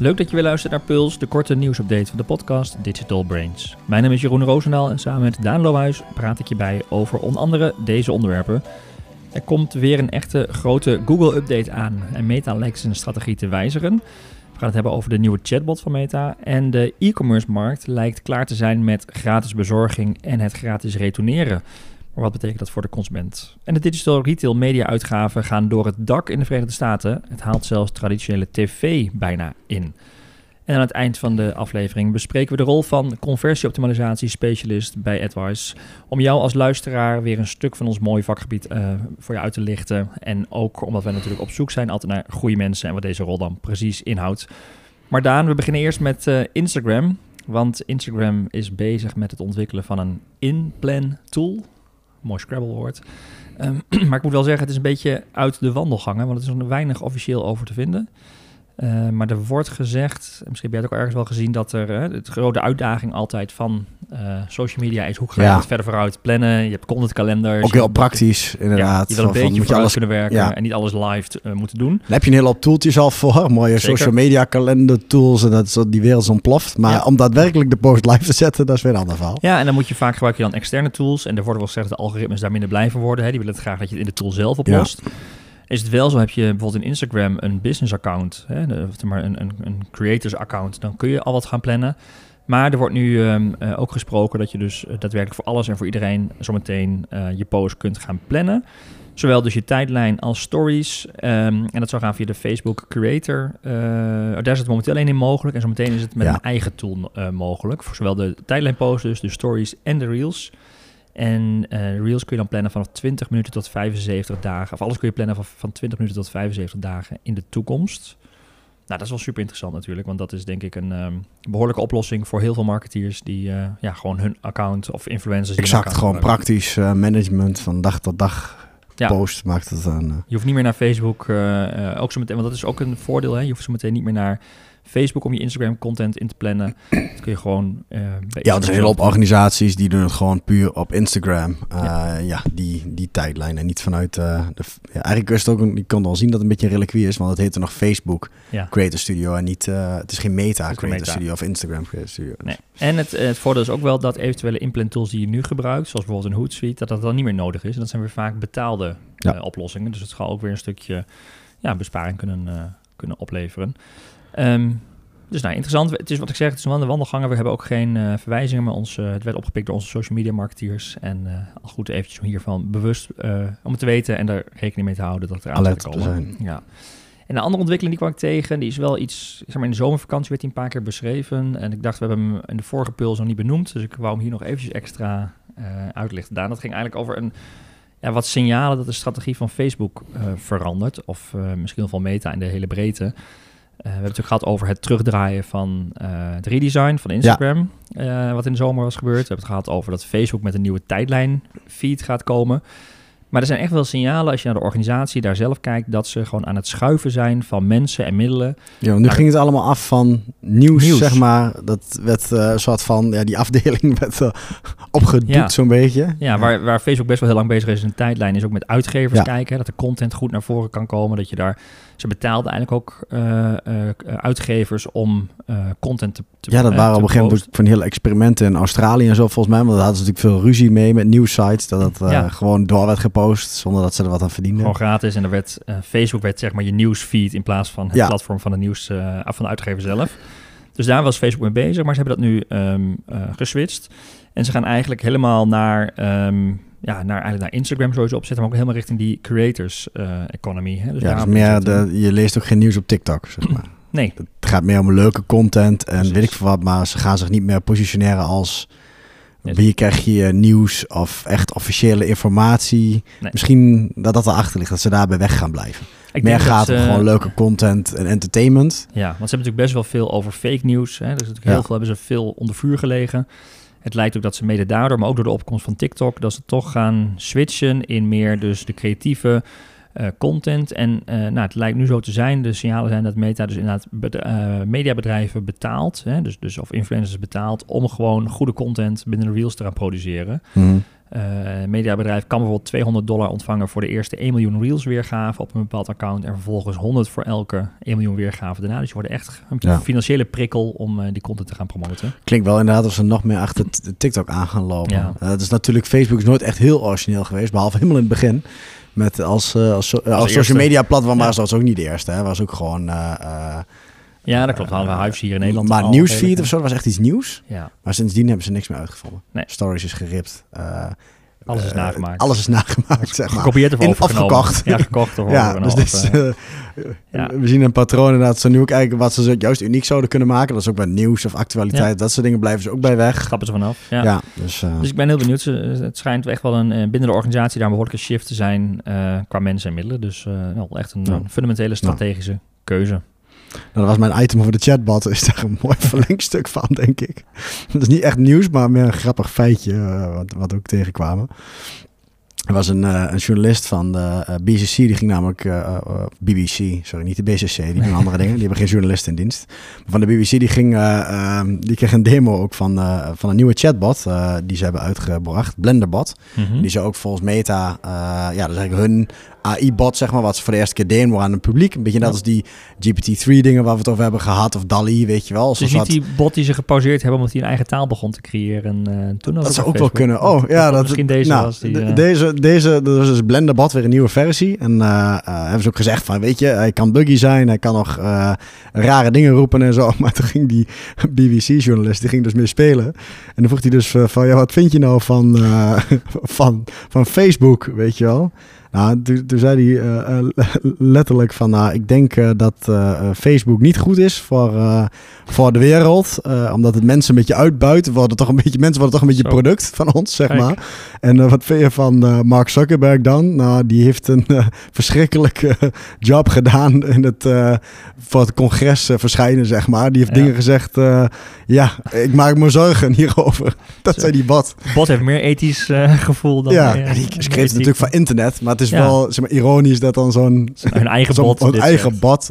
Leuk dat je weer luistert naar Puls, de korte nieuwsupdate van de podcast Digital Brains. Mijn naam is Jeroen Roosendaal en samen met Daan Lohuis praat ik je bij over onder andere deze onderwerpen. Er komt weer een echte grote Google-update aan en Meta lijkt zijn strategie te wijzigen. We gaan het hebben over de nieuwe chatbot van Meta en de e-commerce-markt lijkt klaar te zijn met gratis bezorging en het gratis retourneren. Wat betekent dat voor de consument? En de digital retail media uitgaven gaan door het dak in de Verenigde Staten. Het haalt zelfs traditionele tv bijna in. En aan het eind van de aflevering bespreken we de rol van conversieoptimalisatie specialist bij AdWise. Om jou als luisteraar weer een stuk van ons mooie vakgebied uh, voor je uit te lichten. En ook omdat wij natuurlijk op zoek zijn altijd naar goede mensen en wat deze rol dan precies inhoudt. Maar Daan, we beginnen eerst met uh, Instagram. Want Instagram is bezig met het ontwikkelen van een in-plan tool mooi Scrabble-woord. Um, maar ik moet wel zeggen, het is een beetje uit de wandelgangen, want het is nog weinig officieel over te vinden. Uh, maar er wordt gezegd, misschien heb jij het ook ergens wel gezien, dat er de grote uitdaging altijd van uh, social media is hoe ga je ja. het verder vooruit plannen. Je hebt contentkalenders. Ook heel praktisch, inderdaad. Ja, je wil een beetje vooruit alles, kunnen werken ja. en niet alles live moeten doen. Daar heb je een hele hoop tooltjes al voor, mooie Zeker. social media kalender tools en dat is die wereld ontploft. Maar om daadwerkelijk de post live te zetten, dat is weer een ander verhaal. Ja, en dan moet je vaak gebruiken je dan externe tools. En er wordt wel gezegd dat de algoritmes daar minder blij van worden. Hè. Die willen het graag dat je het in de tool zelf oplost. Is het wel zo, heb je bijvoorbeeld in Instagram een business account, hè, of maar een, een, een creators account, dan kun je al wat gaan plannen. Maar er wordt nu um, uh, ook gesproken dat je dus daadwerkelijk voor alles en voor iedereen zometeen uh, je post kunt gaan plannen. Zowel dus je tijdlijn als stories. Um, en dat zou gaan via de Facebook Creator. Uh, daar is het momenteel alleen in mogelijk. En zometeen is het met ja. een eigen tool mogelijk. Voor zowel de tijdlijnposts, dus de stories en de reels. En uh, Reels kun je dan plannen vanaf 20 minuten tot 75 dagen. Of alles kun je plannen van, van 20 minuten tot 75 dagen in de toekomst. Nou, dat is wel super interessant natuurlijk, want dat is denk ik een um, behoorlijke oplossing voor heel veel marketeers die uh, ja, gewoon hun account of influencers. Exact, gewoon praktisch uh, management van dag tot dag. Ja. Post maakt het dan. Je hoeft niet meer naar Facebook, ook zo meteen, want dat is ook een voordeel. Hè? Je hoeft zo meteen niet meer naar Facebook om je Instagram content in te plannen. Dat kun je gewoon. Uh, ja, er zijn heel hoop organisaties die doen het gewoon puur op Instagram. Uh, ja. ja, die, die tijdlijn. En niet vanuit. Uh, de, ja, eigenlijk is het ook. Een, je kan wel zien dat het een beetje een reliquie is, want het heet er nog Facebook ja. Creator Studio. En niet. het is geen Meta is Creator meta. Studio of Instagram Creator Studio. Nee. En het, het voordeel is ook wel dat eventuele implant tools die je nu gebruikt, zoals bijvoorbeeld een Hootsuite, dat dat dan niet meer nodig is. En dat zijn weer vaak betaalde oplossingen. Dus het zal ook weer een stukje ja, besparing kunnen, kunnen opleveren. Um, dus nou, interessant. Het is wat ik zeg, het is een wandelganger. We hebben ook geen uh, verwijzingen, maar ons, uh, het werd opgepikt door onze social media marketeers. En uh, al goed eventjes om hiervan bewust om het te weten en daar rekening mee te houden dat er aan Alert te zijn. Ja. En de andere ontwikkeling die kwam ik tegen, die is wel iets, zeg maar in de zomervakantie werd hij een paar keer beschreven. En ik dacht, we hebben hem in de vorige puls nog niet benoemd, dus ik wou hem hier nog eventjes extra uitlichten. Daan, dat ging eigenlijk over een, ja, wat signalen dat de strategie van Facebook verandert. Of misschien wel van Meta in de hele breedte. Uh, we hebben het natuurlijk gehad over het terugdraaien van uh, het redesign van Instagram, ja. uh, wat in de zomer was gebeurd. We hebben het gehad over dat Facebook met een nieuwe tijdlijn feed gaat komen. Maar er zijn echt wel signalen als je naar de organisatie daar zelf kijkt, dat ze gewoon aan het schuiven zijn van mensen en middelen. Ja, nu ging het allemaal af van nieuws, nieuws. zeg maar. Dat werd een soort van, ja, die afdeling werd opgedoekt ja. zo'n beetje. Ja, waar, waar Facebook best wel heel lang bezig is in een tijdlijn, is ook met uitgevers ja. kijken, dat de content goed naar voren kan komen, dat je daar ze betaalden eigenlijk ook uh, uh, uitgevers om content te, te Ja, dat waren op een gegeven moment van hele experimenten in Australië en zo volgens mij. Want daar hadden ze natuurlijk veel ruzie mee met nieuwsites. Dat het ja. gewoon door werd gepost zonder dat ze er wat aan verdienden. Gewoon gratis. En er werd, Facebook werd zeg maar je nieuwsfeed in plaats van het ja. platform van de nieuws van de uitgever zelf. Dus daar was Facebook mee bezig. Maar ze hebben dat nu um, geswitcht. En ze gaan eigenlijk helemaal naar... Um, ja, naar, eigenlijk naar Instagram sowieso opzetten, maar ook helemaal richting die creators uh, economy. Hè? Dus ja, dus meer de, je leest ook geen nieuws op TikTok, zeg maar. Nee. Het gaat meer om leuke content en Precies. weet ik veel wat, maar ze gaan zich niet meer positioneren als wie krijg je nieuws of echt officiële informatie. Nee. Misschien dat dat erachter ligt, dat ze daarbij weg gaan blijven. Ik meer gaat om gewoon leuke content en entertainment. Ja, want ze hebben natuurlijk best wel veel over fake nieuws. Hè? Dus heel ja. veel hebben ze veel onder vuur gelegen. Het lijkt ook dat ze mede daardoor, maar ook door de opkomst van TikTok, dat ze toch gaan switchen in meer dus de creatieve uh, content. En uh, nou, het lijkt nu zo te zijn, de signalen zijn dat Meta dus inderdaad uh, mediabedrijven betaalt, hè, dus, dus of influencers betaalt, om gewoon goede content binnen de Reels te gaan produceren. Mm. Uh, mediabedrijf kan bijvoorbeeld 200 dollar ontvangen voor de eerste 1 miljoen reels weergave op een bepaald account en vervolgens 100 voor elke 1 miljoen weergave daarna. Dus je wordt echt een financiële prikkel om uh, die content te gaan promoten. Klinkt wel inderdaad als ze nog meer achter TikTok aan gaan lopen. Ja. Uh, is natuurlijk, Facebook is nooit echt heel origineel geweest, behalve helemaal in het begin. Met als, als, als, social media platform ja. was dat ook niet de eerste. Hè. Was ook gewoon ja, dat klopt. Hadden we Hives hier in Nederland. Maar nieuwsfeed of zo was echt iets nieuws. Ja. Maar sindsdien hebben ze niks meer uitgevonden. Nee. Stories is geript. Uh, alles is nagemaakt. Alles is nagemaakt, zeg maar. Gekopieerd of afgekocht. Ja, gekocht of ja, dus dit, uh, ja. We zien een patroon inderdaad. Ze nu kijken wat ze juist uniek zouden kunnen maken. Dat is ook bij nieuws of actualiteit. Dat soort dingen blijven ze ook bij weg. Stappen ze vanaf. Ja. ja dus, uh, dus ik ben heel benieuwd. Het schijnt echt wel een, binnen de organisatie daar een behoorlijke shift te zijn qua mensen en middelen. Dus wel echt een fundamentele strategische keuze. Nou, dat was mijn item over de chatbot. Is daar een mooi verlengstuk van, denk ik. Dat is niet echt nieuws, maar meer een grappig feitje uh, wat, wat ook tegenkwamen. Er was een, uh, een journalist van de uh, eh, BCC, die ging namelijk, uh, BBC, sorry, niet de BCC, die doen andere dingen, die hebben geen journalist in dienst. Maar van de BBC, die, ging, ehm, die kreeg een demo ook van, van een nieuwe chatbot, die ze hebben uitgebracht, Blenderbot. Mm Die ze ook volgens Meta, ja, dat is eigenlijk hun AI-bot, zeg maar, wat ze voor de eerste keer deden aan het publiek. Een beetje net als die GPT-3-dingen waar we het over hebben gehad, of DALI, weet je wel. Dus niet die bot die ze gepauzeerd hebben omdat hij een eigen taal begon te creëren uh, toen Dat zou ook wel kunnen. Oh, ja. Dat, misschien deze nou, was die... Uh... Deze, deze, dat dus Blenderbot, weer een nieuwe versie. En uh, hebben ze ook gezegd van, weet je, hij kan buggy zijn, hij kan nog rare dingen roepen en zo. Maar toen ging die BBC-journalist, die ging dus mee spelen. En dan vroeg hij dus van, ja, wat vind je nou van, van, van Facebook, weet je wel? Nou, toen, zei hij uh, letterlijk van, nou, ik denk uh, dat uh, Facebook niet goed is voor, voor de wereld. omdat het mensen een beetje uitbuit. Worden toch een beetje, mensen worden toch een beetje product van ons, zeg Kijk. maar. En wat vind je van Mark Zuckerberg dan? Nou, die heeft een verschrikkelijke job gedaan in het, voor het congres verschijnen, zeg maar. Die heeft ja. dingen gezegd, ja, ik maak me zorgen hierover. Dat Zo. zei die bot. Bot heeft meer ethisch gevoel dan... Ja, die schreef natuurlijk van internet, maar het is wel zeg maar, ironisch dat dan zo'n... Hun eigen zo bot. Een eigen bot.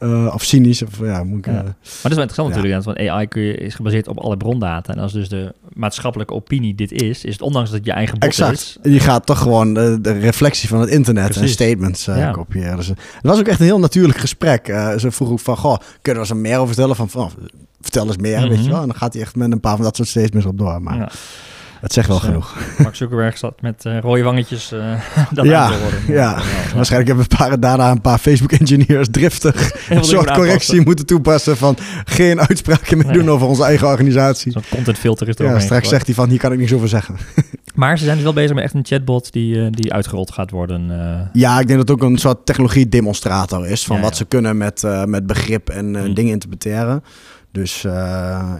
Uh, of cynisch. Of, ja, moet ik, ja. Uh, maar dat is wel interessant ja. natuurlijk, want AI kun je, is gebaseerd op alle brondata. En als dus de maatschappelijke opinie dit is, is het ondanks dat je eigen bot exact. is... Je gaat toch gewoon de, de reflectie van het internet Precies. en statements ja. kopiëren. Dus, het was ook echt een heel natuurlijk gesprek. ze vroeg ook van, goh, kunnen we eens meer over vertellen? Van, van vertel eens meer, mm -hmm. weet je mhm. wel. En dan gaat hij echt met een paar van dat soort statements op door. Maar... Het zegt wel dus, genoeg. Mark Zuckerberg zat met uh, rode wangetjes uh, dat ja, te worden. Ja, ja. waarschijnlijk hebben een paar, daarna een paar Facebook-engineers driftig een soort correctie moeten toepassen van geen uitspraken meer nee. doen over onze eigen organisatie. Zo'n content filter is er Ja, straks zegt hij van hier kan ik niks over zeggen. Maar ze zijn dus wel bezig met echt een chatbot die, die uitgerold gaat worden. Ja, ik denk dat het ook een soort technologie-demonstrator is van ja, wat ze kunnen met, met begrip en mm. dingen interpreteren. Dus uh,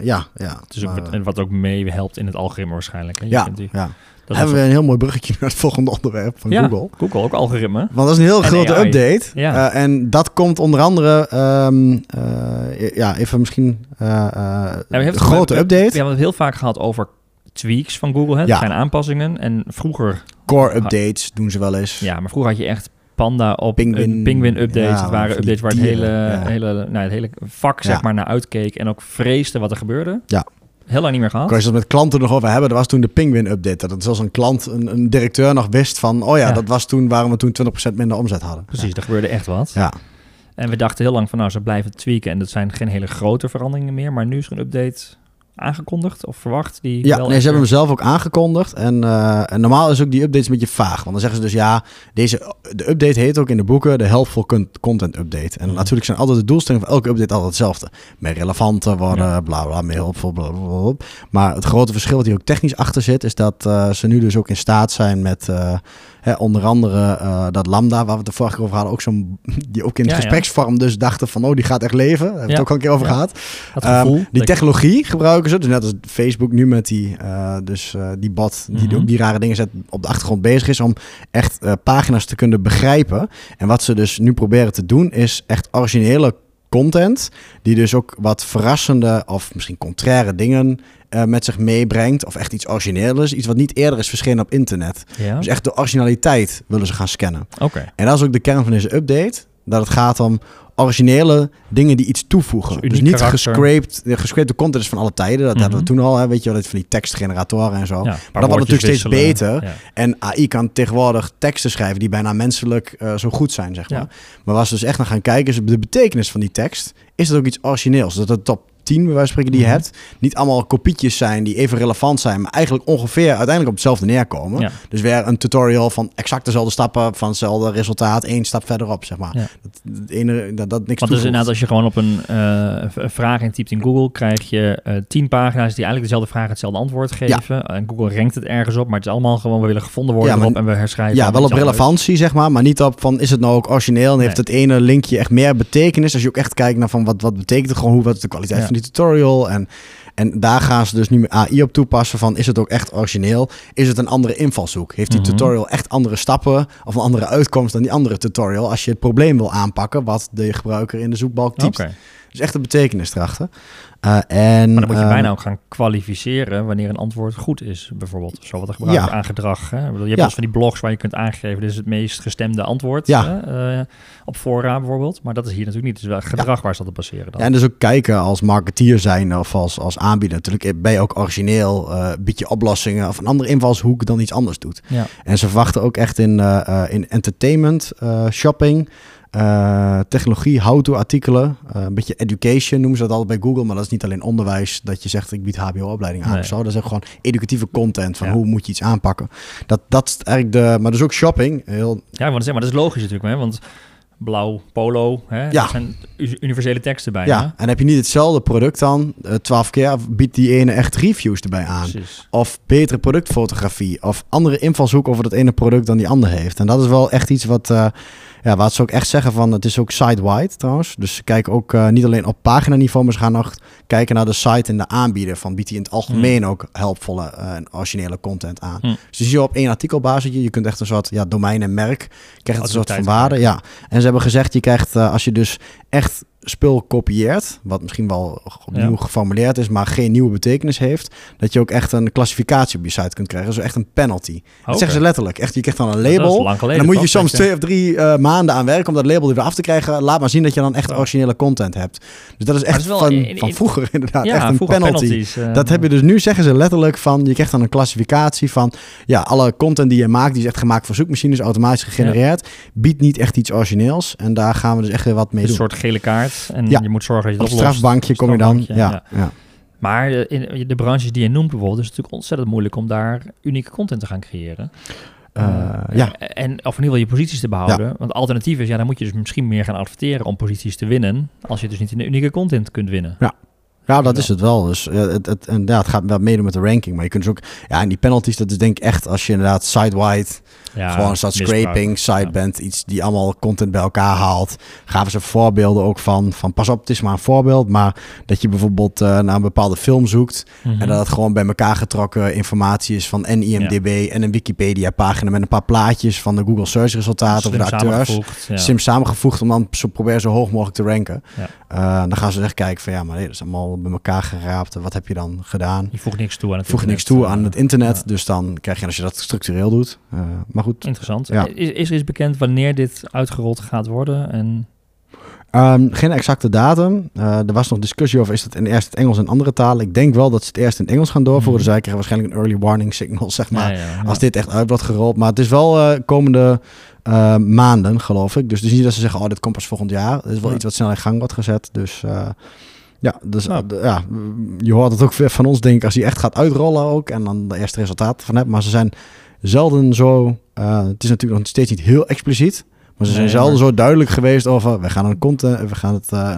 ja, ja. Dus ook wat, wat ook mee helpt in het algoritme waarschijnlijk. Hè? ja, die, ja. Dan hebben we een heel mooi bruggetje naar het volgende onderwerp van ja, Google. Google, ook algoritme. Want dat is een heel grote AI. update. Ja. Uh, en dat komt onder andere, um, uh, ja, even misschien ja, een grote we, update. We hebben het heel vaak gehad over tweaks van Google. Hè? Ja. zijn aanpassingen. En vroeger... Core updates doen ze wel eens. Ja, maar vroeger had je echt Panda op Penguin, Penguin updates. Ja, het waren updates waar het hele, ja. hele, nou, het hele vak zeg maar naar uitkeek en ook vreesde wat er gebeurde. Ja. Heel lang niet meer gehad. Als je het met klanten nog over hebben, dat was toen de Penguin update. Dat zelfs een klant, een, een directeur nog wist van, oh ja, dat was toen waarom we toen 20% minder omzet hadden. Precies, er gebeurde echt wat. Ja. En we dachten heel lang van, nou, ze blijven tweaken en dat zijn geen hele grote veranderingen meer. Maar nu is er een update aangekondigd of verwacht? Die ja, nee, ze hebben hem zelf ook aangekondigd. En, uh, en normaal is ook die updates een beetje vaag. Want dan zeggen ze dus ja, deze, de update heet ook in de boeken de Helpful Content Update. En mhm. natuurlijk zijn altijd de doelstellingen van elke update altijd hetzelfde. Meer relevanter worden, ja. bla bla, meer helpful, bla, bla, bla, Maar het grote verschil wat hier ook technisch achter zit, is dat uh, ze nu dus ook in staat zijn met... Uh, Hè, onder andere uh, dat Lambda, waar we het de vorige keer over hadden, ook zo'n die ook in ja, gespreksvorm dus dachten van, oh, die gaat echt leven. Daar hebben we het ook al een keer over gehad. Um, die technologie gebruiken ze, dus net als Facebook nu met die, uh, dus, uh, die bot, die mm -hmm. ook die rare dingen zet op de achtergrond bezig is om echt pagina's te kunnen begrijpen. En wat ze dus nu proberen te doen, is echt originele content, die dus ook wat verrassende of misschien contraire dingen uh, met zich meebrengt. Of echt iets origineels, iets wat niet eerder is verschenen op internet. Ja. Dus echt de originaliteit willen ze gaan scannen. Oké. En dat is ook de kern van deze update. Dat het gaat om originele dingen die iets toevoegen. Dus, niet gescraped, de content is van alle tijden. Dat hadden we mhm. toen al, hè, weet je wel, van die tekstgeneratoren en zo. maar dat wordt natuurlijk steeds beter. En AI kan tegenwoordig teksten schrijven die bijna menselijk uh, zo goed zijn, zeg maar. Maar was dus echt naar gaan kijken, is de betekenis van die tekst, is het ook iets origineels? Dat het top 10, bij wijze spreken, die je mhm. hebt, niet allemaal kopietjes zijn die even relevant zijn, maar eigenlijk ongeveer uiteindelijk op hetzelfde neerkomen. Dus weer een tutorial van exact dezelfde stappen, van hetzelfde resultaat, één stap verderop, zeg maar. Dat, dat, ene, dat, dat niks Want dus inderdaad, als je gewoon op een uh, vraag intypt in Google, krijg je uh, tien pagina's die eigenlijk dezelfde vraag hetzelfde antwoord geven. En Google rankt het ergens op, maar het is allemaal gewoon, we willen gevonden worden ja, en we herschrijven. Ja, wel op relevantie, zeg maar, maar niet op van, is het nou ook origineel en heeft het ene linkje echt meer betekenis? Als je ook echt kijkt naar van, wat, wat betekent het gewoon, hoe, wat is de kwaliteit van die tutorial en, en daar gaan ze dus nu AI op toepassen van is het ook echt origineel? Is het een andere invalshoek? Heeft die mhm. tutorial echt andere stappen of een andere uitkomst dan die andere tutorial als je het probleem wil aanpakken wat de gebruiker in de zoekbalk typt? Okay. Dus echt de betekenis erachter. Uh, en, maar dan moet je bijna ehm, ook gaan kwalificeren wanneer een antwoord goed is, bijvoorbeeld. Zo wat er gebruikt aan gedrag. Hè? Je hebt ja. van die blogs waar je kunt aangeven, dit is het meest gestemde antwoord ja. hè? Uh, op fora bijvoorbeeld. Maar dat is hier natuurlijk niet. Het is wel gedrag waar ze dat op baseren. Dan. en dus ook kijken als marketeer zijn of als, als aanbieder. Natuurlijk ben je ook origineel, uh, bied je oplossingen of een andere invalshoek dan iets anders doet. En ze verwachten ook echt in, in entertainment, shopping... Uh, technologie, how-to-artikelen, uh, een beetje education noemen ze dat altijd bij Google, maar dat is niet alleen onderwijs dat je zegt ik bied HBO-opleiding aan of zo. Dat is ook gewoon educatieve content van hoe moet je iets aanpakken. Dat, dat is eigenlijk de, maar dus ook shopping. Heel... Ja, want maar dat is logisch natuurlijk, hè? want blauw, polo, hè? Ja. dat zijn universele teksten bij. Ja, en heb je niet hetzelfde product dan, uh, twaalf keer, biedt die ene echt reviews erbij aan. Precies. Of betere productfotografie, of andere invalshoek over dat ene product dan die ander heeft. En dat is wel echt iets wat ja, wat ze ook echt zeggen van, het is ook site-wide trouwens. Dus ze kijken ook uh, niet alleen op paginaniveau, maar ze gaan ook kijken naar de site en de aanbieder. Van biedt hij in het algemeen hmm. ook helpvolle uh, en originele content aan. Hmm. Dus je ziet op één artikelbasis, je kunt echt een soort ja, domein en merk, krijgt een soort van waarde. Ja. En ze hebben gezegd, je krijgt uh, als je dus echt spul kopieert, wat misschien wel opnieuw geformuleerd is, maar geen nieuwe betekenis heeft, dat je ook echt een klassificatie op je site kunt krijgen. Dus echt een penalty. Dat zeggen ze letterlijk. Echt, je krijgt dan een label. en dan moet je soms twee of drie uh, maanden aan werken om dat label weer af te krijgen. Laat maar zien dat je dan echt originele content hebt. Dus dat is echt van, van vroeger inderdaad. echt een penalty. Uh, dat heb je dus nu, zeggen ze letterlijk van, je krijgt dan een klassificatie van, ja, alle content die je maakt, die is echt gemaakt voor zoekmachines, automatisch gegenereerd, biedt niet echt iets origineels. En daar gaan we dus echt weer wat mee een doen. Soort gele kaart. En ja. je moet zorgen dat je dat strafbankje kom je dan. Ja, ja. Maar eh, in de branches die je noemt bijvoorbeeld, is het natuurlijk ontzettend moeilijk om daar unieke content te gaan creëren. Uh, ja. En of in ieder geval je posities te behouden. Want alternatief is, ja, dan moet je dus misschien meer gaan adverteren om posities te winnen. Als je dus niet in de unieke content kunt winnen. Ja. Ja, dat is het wel. Dus het, het, en, ja, het gaat wel meedoen met de ranking. Maar je kunt dus ook... Ja, en die penalties, dat is denk ik echt als je inderdaad side-wide... Ja, gewoon soort scraping site bent. Iets die allemaal content bij elkaar haalt. Gaven ze voorbeelden ook van, van... Pas op, het is maar een voorbeeld. Maar dat je bijvoorbeeld uh, naar een bepaalde film zoekt... En mhm. dat het gewoon bij elkaar getrokken informatie is van en IMDB... en een Wikipedia-pagina met een paar plaatjes... van de Google search resultaten of de acteurs. Sim samengevoegd om dan zo, proberen zo hoog mogelijk te ranken. Uh, dan gaan ze echt kijken van... Ja, maar nee, dat is allemaal bij elkaar geraapt. Wat heb je dan gedaan? Je voegt niks toe aan het voegt niks toe aan het internet. Dus dan krijg je als je dat structureel doet. Uh, maar goed. Interessant. Ja. Is, is er iets bekend wanneer dit uitgerold gaat worden? En... Um, geen exacte datum. Uh, er was nog discussie over is het in eerst het Engels en andere talen. Ik denk wel dat ze het eerst in Engels gaan doorvoeren. Mm. Dus zij krijgen waarschijnlijk een early warning signal, zeg maar. Ja, ja, als dit echt uit wordt gerold. Maar het is wel uh, komende uh, maanden, geloof ik. Dus het is niet dat ze zeggen, oh, dit komt pas volgend jaar. Het is wel iets wat snel in gang wordt gezet. Dus ja, dus nou. ja, je hoort het ook van ons, denk ik, als hij echt gaat uitrollen ook. En dan de eerste resultaten van hebt. Maar ze zijn zelden zo. Uh, het is natuurlijk nog steeds niet heel expliciet. Maar ze zijn zelden zo duidelijk geweest over. We gaan een content. We gaan het. Uh,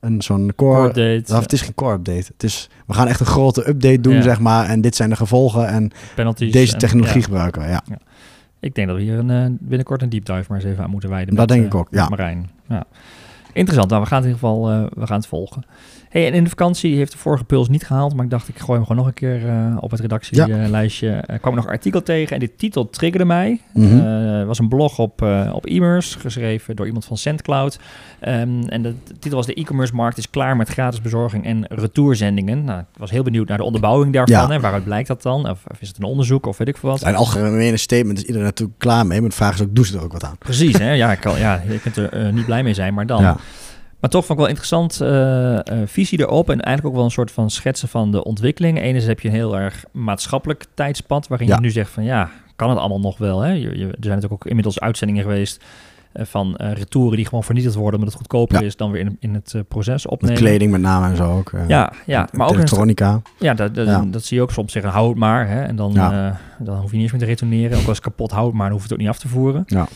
een zo'n core, update. Nou, het is geen core update. Het is, we gaan echt een grote update doen, zeg maar. En dit zijn de gevolgen. En Penalties deze technologie gebruiken. Ja. ja. Ik denk dat we hier een, binnenkort een deep dive maar eens even aan moeten wijden. Dat denk ik ook. Ja. Marijn. Ja. Interessant. Nou, we gaan het in ieder geval uh, we gaan het volgen. Hey, en in de vakantie heeft de vorige puls niet gehaald, maar ik dacht ik gooi hem gewoon nog een keer uh, op het redactielijstje. Ja. Uh, kwam ik nog een artikel tegen en de titel triggerde mij. Mm -hmm. was een blog op, op e-commerce, geschreven door iemand van SendCloud. Um, en de, de, titel was de e-commerce markt is klaar met gratis bezorging en retourzendingen. Nou, ik was heel benieuwd naar de onderbouwing daarvan. Ja. Hè, waaruit blijkt dat dan? Of, of, is het een onderzoek of weet ik veel wat? Een algemene statement is iedereen natuurlijk klaar mee, maar de vraag is ook, doen ze er ook wat aan? Precies, hè? ja, ik kan, ja, je kunt er niet blij mee zijn, maar dan... Ja. Maar toch vond ik wel interessant uh, uh, visie erop en eigenlijk ook wel een soort van schetsen van de ontwikkeling. Enerzijds heb je een heel erg maatschappelijk tijdspad waarin ja. je nu zegt van ja, kan het allemaal nog wel? Hè? Je, je, er zijn natuurlijk ook inmiddels uitzendingen geweest uh, van retouren die gewoon vernietigd worden omdat het goedkoper ja. is dan weer in, in het proces opnemen. Met kleding met name en zo ook. ja, ja, maar ook elektronica. ja, dat, dat, ja. dat zie je ook soms zeggen, hou het maar. Hè? En dan, dan hoef je niet eens meer te retourneren. Ook als kapot houdt, maar dan hoef je het ook niet af te voeren. Ja.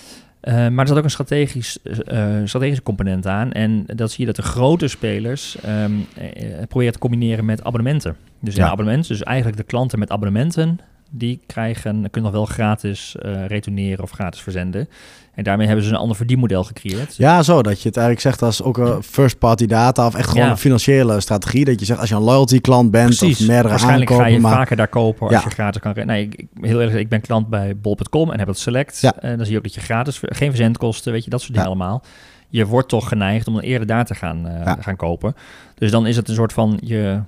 Uh, maar er zat ook een strategisch, uh, strategische component aan. En dat zie je dat de grote spelers um, uh, proberen te combineren met abonnementen. Dus ja. abonnementen, dus eigenlijk de klanten met abonnementen, die krijgen, kunnen nog wel gratis retourneren of gratis verzenden. En daarmee hebben ze een ander verdienmodel gecreëerd. Ja, zo dat je het eigenlijk zegt als ook een first party data of echt gewoon ja. een financiële strategie. Dat je zegt als je een loyalty klant bent Precies. of meerdere Waarschijnlijk aankopen, ga je maar... vaker daar kopen als ja. je gratis kan. Nee, ik, heel eerlijk, ik ben klant bij bol.com en heb het select. Ja. En dan zie je ook dat je gratis, geen verzendkosten, weet je, dat soort dingen allemaal. Je wordt toch geneigd om eerder daar te gaan, uh, gaan kopen. Dus dan is het een soort van je,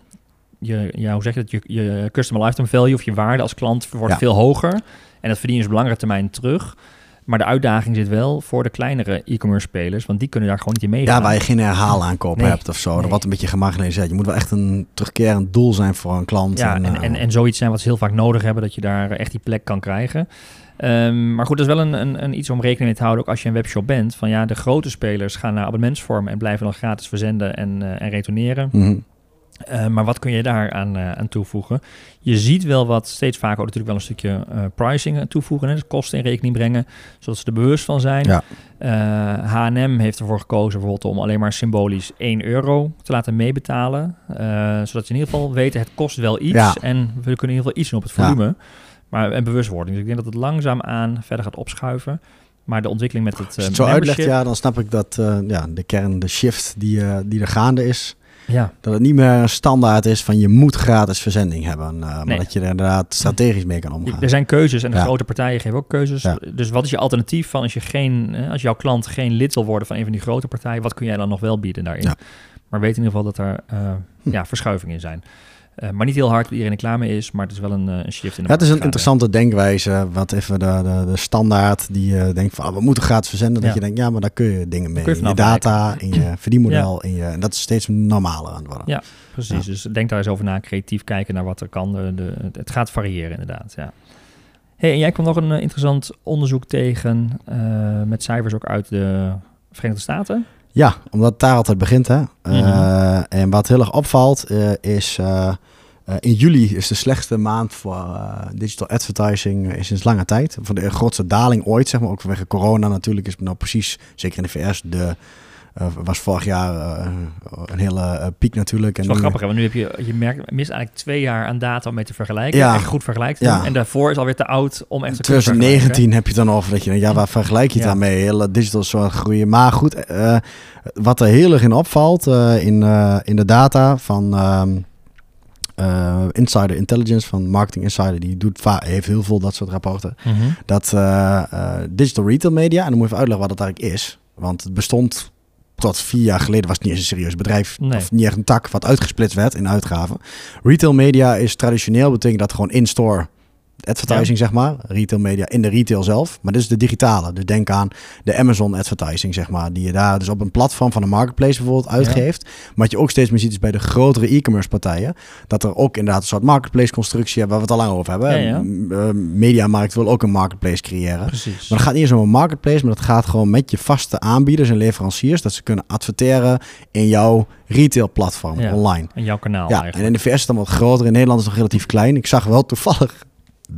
je ja, hoe zeg je het, je, je customer lifetime value of je waarde als klant wordt veel hoger. En dat verdien je op langere termijn terug. Maar de uitdaging zit wel voor de kleinere e-commerce spelers, want die kunnen daar gewoon niet in meegaan. Ja, waar je geen herhaalaankoop nee, hebt of zo. Nee. Wat een beetje gemarginaliseerd. Je moet wel echt een terugkerend doel zijn voor een klant. Ja, en, en, en, en zoiets zijn wat ze heel vaak nodig hebben, dat je daar echt die plek kan krijgen. Um, maar goed, dat is wel een, een, een, iets om rekening mee te houden, ook als je een webshop bent. Van ja, de grote spelers gaan naar abonnementsvorm en blijven dan gratis verzenden en, uh, en retourneren. Mm -hmm. Uh, maar wat kun je daar aan, uh, aan toevoegen? Je ziet wel wat steeds vaker ook natuurlijk wel een stukje uh, pricing toevoegen. Hè, dus kosten in rekening brengen, zodat ze er bewust van zijn. Ja. H&M heeft ervoor gekozen bijvoorbeeld om alleen maar symbolisch 1 euro te laten meebetalen. zodat je in ieder geval weten, het kost wel iets. Ja. En we kunnen in ieder geval iets doen op het volume. Ja. Maar en bewustwording. Dus ik denk dat het langzaamaan verder gaat opschuiven. Maar de ontwikkeling met het. Als je het zo uitlegt, ja, dan snap ik dat ja, de kern, de shift die, die er gaande is. Ja. Dat het niet meer een standaard is van je moet gratis verzending hebben. Uh, maar Nee. dat je er inderdaad strategisch mee kan omgaan. Er zijn keuzes en de Ja. grote partijen geven ook keuzes. Ja. Dus wat is je alternatief van als, je geen, eh, als jouw klant geen lid wil worden van een van die grote partijen? Wat kun jij dan nog wel bieden daarin? Ja. Maar weet in ieder geval dat er eh, Hm. ja, verschuivingen in zijn. Eh, maar niet heel hard, dat iedereen er klaar mee is. Maar het is wel een, eh, een shift in de Ja, het is een interessante denkwijze. Wat even de, de, de standaard die je denkt van ah, we moeten gratis verzenden. Dat je denkt, ja, maar daar kun je dingen mee. kun je in je data, in je verdienmodel. In je, en dat is steeds normaler aan het worden. Ja. Precies, dus denk daar eens over na. Creatief kijken naar wat er kan. De, de, het gaat variëren inderdaad, ja. Hey, en jij kwam nog een eh, interessant onderzoek tegen eh, met cijfers ook uit de Verenigde Staten. Ja, omdat het daar altijd begint. Hè? Mhm. Eh, en wat heel erg opvalt eh, is... eh, in juli is de slechtste maand voor eh, digital advertising eh, sinds lange tijd. Voor de grootste daling ooit, zeg maar. Ook vanwege corona natuurlijk is het nou precies, zeker in de VS, de... was vorig jaar een hele piek natuurlijk. Dat En is wel grappig, hè, want nu heb je, je merkt, mist eigenlijk twee jaar aan data om mee te vergelijken. Ja. Echt goed vergelijk te Ja. doen. En daarvoor is alweer te oud om echt te kunnen 2019 heb je dan over dat je ja, waar vergelijk je het Ja. aan mee? Hele digital soort groeien. Maar goed, wat er heel erg in opvalt in, in de data van ehm, eh, Insider Intelligence, van Marketing Insider, die doet heeft heel veel dat soort rapporten. Mhm. Dat eh, eh, digital retail media, en dan moet je even uitleggen wat dat eigenlijk is. Want het bestond tot vier jaar geleden, was het niet eens een serieus bedrijf. Nee. Of niet echt een tak wat uitgesplitst werd in uitgaven. Retail media is traditioneel, betekent dat gewoon in-store advertising, zeg maar. Retail media in de retail zelf. Maar dit is de digitale. Dus denk aan de Amazon advertising, zeg maar. Die je daar dus op een platform van een marketplace bijvoorbeeld uitgeeft. Maar wat je ook steeds meer ziet is bij de grotere e-commerce partijen. Dat er ook inderdaad een soort marketplace constructie hebben, waar we het al lang over hebben. Ja, eh, Mediamarkt wil ook een marketplace creëren. Precies. Maar dat gaat niet eens om een marketplace, maar dat gaat gewoon met je vaste aanbieders en leveranciers. Dat ze kunnen adverteren in jouw retail platform online. En jouw kanaal Ja, en in de VS is het dan wat groter. In Nederland is het nog relatief klein. Ik zag wel toevallig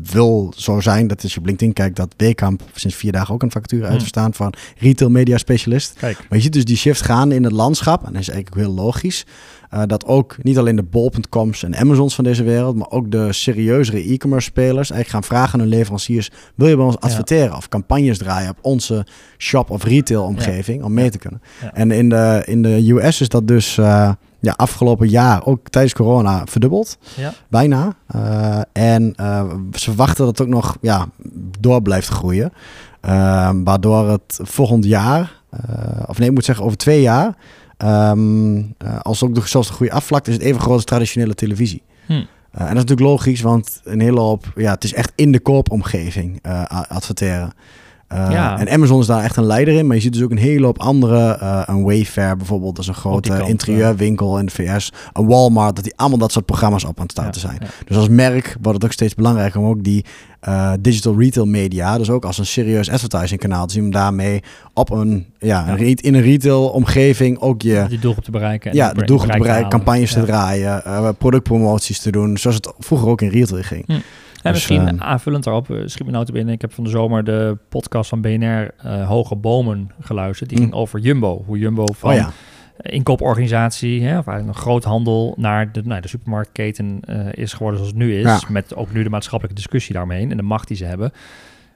wil zo zijn dat als je op LinkedIn kijkt dat Wekamp sinds vier dagen ook een vacature Hmm. uitverstaan van retail media specialist. Kijk, Maar je ziet dus die shift gaande in het landschap. En dat is eigenlijk ook heel logisch. Eh, dat ook niet alleen de bol.coms en Amazons van deze wereld, maar ook de serieuzere e-commerce spelers eigenlijk gaan vragen aan hun leveranciers: wil je bij ons Ja. adverteren of campagnes draaien op onze shop of retail omgeving om mee te kunnen? Ja. En in de, in de US is dat dus eh, ja, afgelopen jaar, ook tijdens corona, verdubbeld. Ja. Bijna. Uh, en uh, ze verwachten dat het ook nog ja, door blijft groeien. Uh, waardoor het volgend jaar, of nee, ik moet zeggen over twee jaar, um, als ook de, zelfs de groei afvlakt, is het even groot als traditionele televisie. Hm. en dat is natuurlijk logisch, want een hele hoop, ja, het is echt in de koopomgeving adverteren. Uh, ja. En Amazon is daar echt een leider in. Maar je ziet dus ook een hele hoop andere. Uh, een Wayfair bijvoorbeeld, dat is een grote interieurwinkel in de VS. Een Walmart, dat die allemaal dat soort programma's op aan het starten ja, zijn. ja. Dus als merk wordt het ook steeds belangrijker om ook die uh, digital retail media, dus ook als een serieus advertising kanaal te zien, om daarmee op een, ja, een re- in een retail omgeving ook je... Die doelgroep te bereiken. En Ja, de doelgroep te bereiken, campagnes te draaien, productpromoties te doen, zoals het vroeger ook in retail ging. Hm. En Dus, misschien ehm, aanvullend daarop, uh, schiet me nou te binnen. Ik heb van de zomer de podcast van BNR uh, Hoge Bomen geluisterd. Die Hm. ging over Jumbo. Hoe Jumbo van Oh ja, inkooporganisatie, hè, of eigenlijk een groothandel, naar de, nou, de supermarktketen uh, is geworden zoals het nu is. Ja. Met ook nu de maatschappelijke discussie daaromheen en de macht die ze hebben.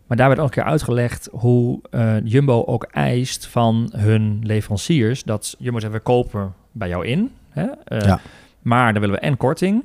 Maar daar werd ook een keer uitgelegd hoe uh, Jumbo ook eist van hun leveranciers dat Jumbo zegt, we kopen bij jou in. Hè, uh, Ja. Maar dan willen we en korting.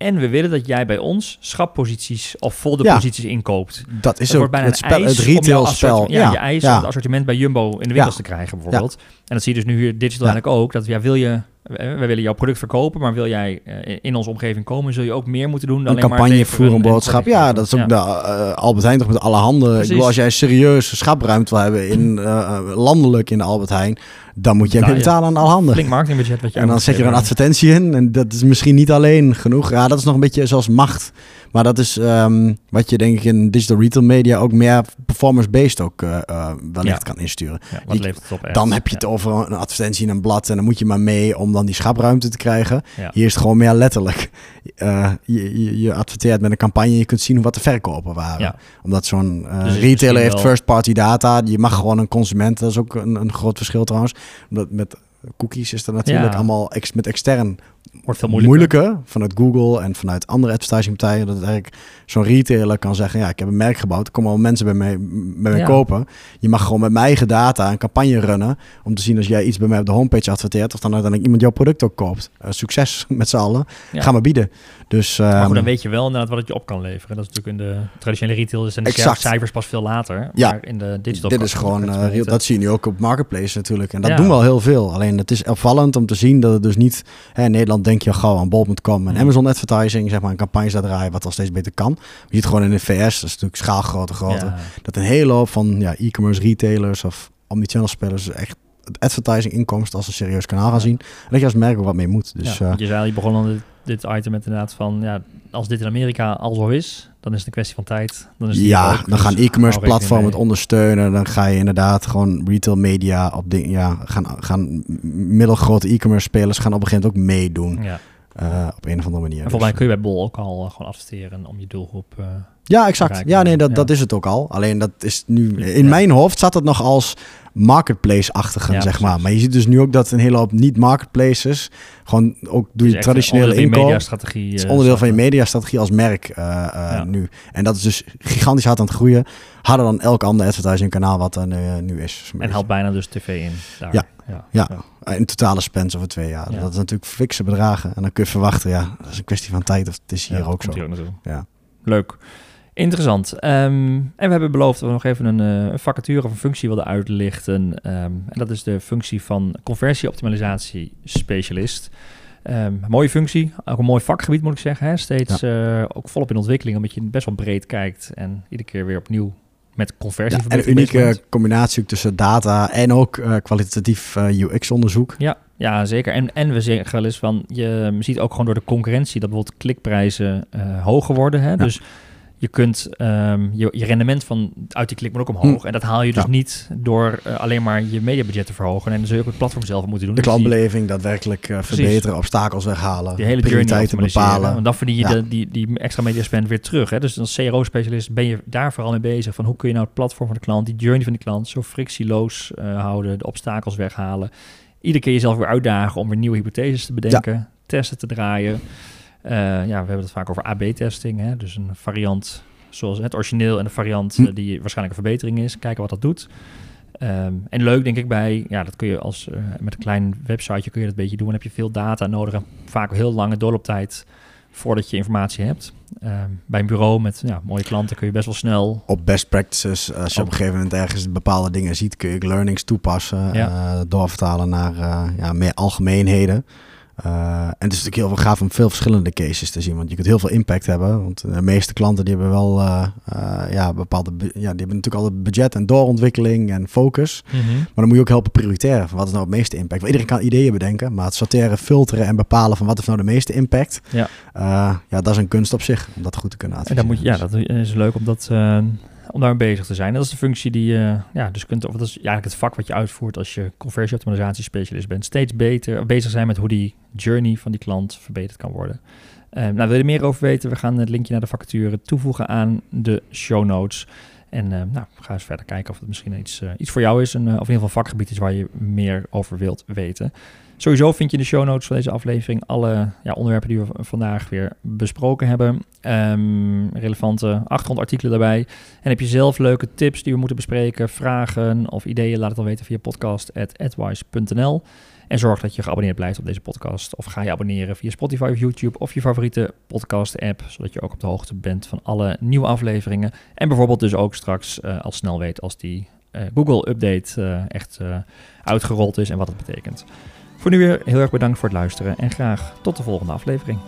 En we willen dat jij bij ons schapposities of folder Ja. posities inkoopt. dat is ook bijna het, spel, een het retail spel. Ja, je eis ja. het assortiment bij Jumbo in de winkels te krijgen bijvoorbeeld. En dat zie je dus nu hier digital Ja. eigenlijk ook. Dat ja, wil je, we willen jouw product verkopen, maar wil jij eh, in onze omgeving komen, zul je ook meer moeten doen dan een campagne voeren, een boodschap. Ja, dat is ook Ja. de uh, Albert Heijn toch met alle handen. Ik bedoel, als jij serieus schapruimte wil hebben in uh, landelijk in de Albert Heijn, dan moet je Nou, ja. betalen aan alle handen. Flink marketingbudget wat je En dan zet je er een advertentie in en dat is misschien niet alleen genoeg. Ja, dat is nog een beetje zoals macht. Maar dat is ehm, wat je denk ik in digital retail media ook meer performance-based ook uh, uh, wellicht Ja. kan insturen. Ja, wat Je- levert het op? echt? Dan heb je het over een advertentie in een blad en dan moet je maar mee om dan die schapruimte te krijgen. Hier is het gewoon meer letterlijk. Uh, je, je, je adverteert met een campagne en je kunt zien wat de verkopen waren. Omdat zo'n Dus retailer heeft first-party data. Je mag gewoon een consument, dat is ook een, een groot verschil trouwens. Omdat met cookies is er natuurlijk Ja. allemaal ex, met extern Wordt veel moeilijker. moeilijker vanuit Google en vanuit andere advertisingpartijen. Dat het eigenlijk zo'n retailer kan zeggen: Ja, ik heb een merk gebouwd. Er komen al mensen bij mij, bij mij Ja. kopen. Je mag gewoon met mijn eigen data een campagne runnen. Om te zien als jij iets bij mij op de homepage adverteert. Of dan uiteindelijk iemand jouw product ook koopt. Uh, succes met z'n allen. Ja. Ga maar bieden. Dus, Maar goed, ehm, dan weet je wel inderdaad wat het je op kan leveren. Dat is natuurlijk in de traditionele retail zijn de Exact. cijfers pas veel later. Ja. Maar in de digital dit is gewoon, eh, dat zie je nu ook op Marketplace natuurlijk. En dat Ja. doen we al heel veel. Alleen het is opvallend om te zien dat het dus niet... Hè, in Denk je al gauw aan bol.com en. Amazon advertising, zeg maar, een campagnes daar draaien, wat al steeds beter kan. Je ziet gewoon in de VS, dat is natuurlijk schaalgrote grote, Ja. dat een hele hoop van ja, e-commerce retailers of omnichannel spelers echt het advertising inkomst als een serieus kanaal gaan zien. En dat je als merk ook wat mee moet. Dus ja, eh, je zei je begon al dit, dit item met inderdaad van, ja, als dit in Amerika al zo is, dan is het een kwestie van tijd. Dan is het ja, dan Dus gaan e-commerce platformen het ondersteunen. Dan ga je inderdaad gewoon retail media op dingen. Ja, gaan, gaan middelgrote e-commerce spelers gaan op een gegeven moment ook meedoen. Ja. eh, op een of andere manier. En volgens mij Dus, kun je bij Bol ook al eh, gewoon adverteren om je doelgroep... eh, ja, exact. Ja, nee, dat, Ja. dat is het ook al. Alleen dat is nu Ja. in mijn hoofd zat het nog als marketplace-achtigen, Ja, zeg maar. precies. Maar je ziet dus nu ook dat een hele hoop niet marketplaces gewoon ook door je traditionele onderdeel van je inkoop. Het is eh, onderdeel van je stappen. mediastrategie als merk eh, eh, Ja. nu. En dat is dus gigantisch hard aan het groeien. Harder dan elk ander advertising kanaal wat er eh, nu is. En haalt bijna dus tv in daar. Ja. ja. Ja. Eh, In totale spend over twee jaar. Ja. Dat is natuurlijk fikse bedragen. En dan kun je verwachten, ja, dat is een kwestie van tijd. Of het is hier ook zo. ook. Ja. Leuk. Interessant. Ehm, en we hebben beloofd dat we nog even een, eh, een vacature of een functie wilden uitlichten. Ehm, en dat is de functie van conversieoptimalisatie specialist. Ehm, mooie functie, ook een mooi vakgebied moet ik zeggen. Hè? Steeds eh, ook volop in ontwikkeling, omdat je best wel breed kijkt en iedere keer weer opnieuw met conversie Ja, en een unieke combinatie tussen data en ook eh, kwalitatief UX-onderzoek. Ja, ja, zeker. En, en we zeggen wel eens van, je ziet ook gewoon door de concurrentie dat bijvoorbeeld klikprijzen hoger worden. Hè? Dus je kunt ehm, je, je rendement van uit die klik moet ook omhoog. Hm. En dat haal je dus Ja. niet door eh, alleen maar je mediabudget te verhogen. En dan zul je ook het platform zelf moeten doen. De klantbeleving daadwerkelijk eh, verbeteren, obstakels weghalen, die hele prioriteiten bepalen. Want dan verdien je Ja. de, die, die extra media spend weer terug. Hè? Dus als CRO-specialist ben je daar vooral mee bezig. Van hoe kun je nou het platform van de klant, die journey van de klant, zo frictieloos eh, houden, de obstakels weghalen. Iedere keer jezelf weer uitdagen om weer nieuwe hypotheses te bedenken, testen te draaien. Eh, ja, we hebben het vaak over AB-testing. Dus een variant zoals het origineel en een variant Hm. eh, die waarschijnlijk een verbetering is. Kijken wat dat doet. Ehm, en leuk denk ik bij, ja, dat kun je als met een klein websiteje kun je dat een beetje doen. Dan heb je veel data nodig, vaak heel lange doorlooptijd voordat je informatie hebt. Ehm, bij een bureau met ja, mooie klanten kun je best wel snel... Op best practices, als je op, een gegeven moment ergens bepaalde dingen ziet, kun je learnings toepassen, ja. doorvertalen naar ja, meer algemeenheden. Uh, en het is natuurlijk heel veel gaaf om veel verschillende cases te zien, want je kunt heel veel impact hebben. Want de meeste klanten die hebben wel uh, uh, ja, bepaalde, ja, die hebben natuurlijk al het budget en doorontwikkeling en focus. Mm -hmm. Maar dan moet je ook helpen prioriteren van wat is nou het meeste impact. Want iedereen kan ideeën bedenken, maar het sorteren, filteren en bepalen van wat is nou de meeste impact. Ja, ja dat is een kunst op zich om dat goed te kunnen adviseren. En moet je, ja, dat is leuk om dat om daarmee bezig te zijn. Dat is de functie die je ja, dus kunt, of dat is eigenlijk het vak wat je uitvoert als je conversieoptimalisatie specialist bent. Steeds beter bezig zijn met hoe die journey van die klant verbeterd kan worden. Uh, nou, wil je er meer over weten? We gaan het linkje naar de vacature toevoegen aan de show notes. En uh, nou, ga eens verder kijken of het misschien iets, uh, iets voor jou is. En, of in ieder geval vakgebied is waar je meer over wilt weten. Sowieso vind je in de show notes van deze aflevering alle ja, onderwerpen die we vandaag weer besproken hebben. Um, relevante achtergrondartikelen daarbij. En heb je zelf leuke tips die we moeten bespreken, vragen of ideeën, laat het dan weten via podcast.adwise.nl. En zorg dat je geabonneerd blijft op deze podcast. Of ga je abonneren via Spotify of YouTube of je favoriete podcast-app. Zodat je ook op de hoogte bent van alle nieuwe afleveringen. En bijvoorbeeld dus ook straks uh, al snel weet als die uh, Google-update uh, echt uitgerold is en wat het betekent. Voor nu weer heel erg bedankt voor het luisteren en graag tot de volgende aflevering.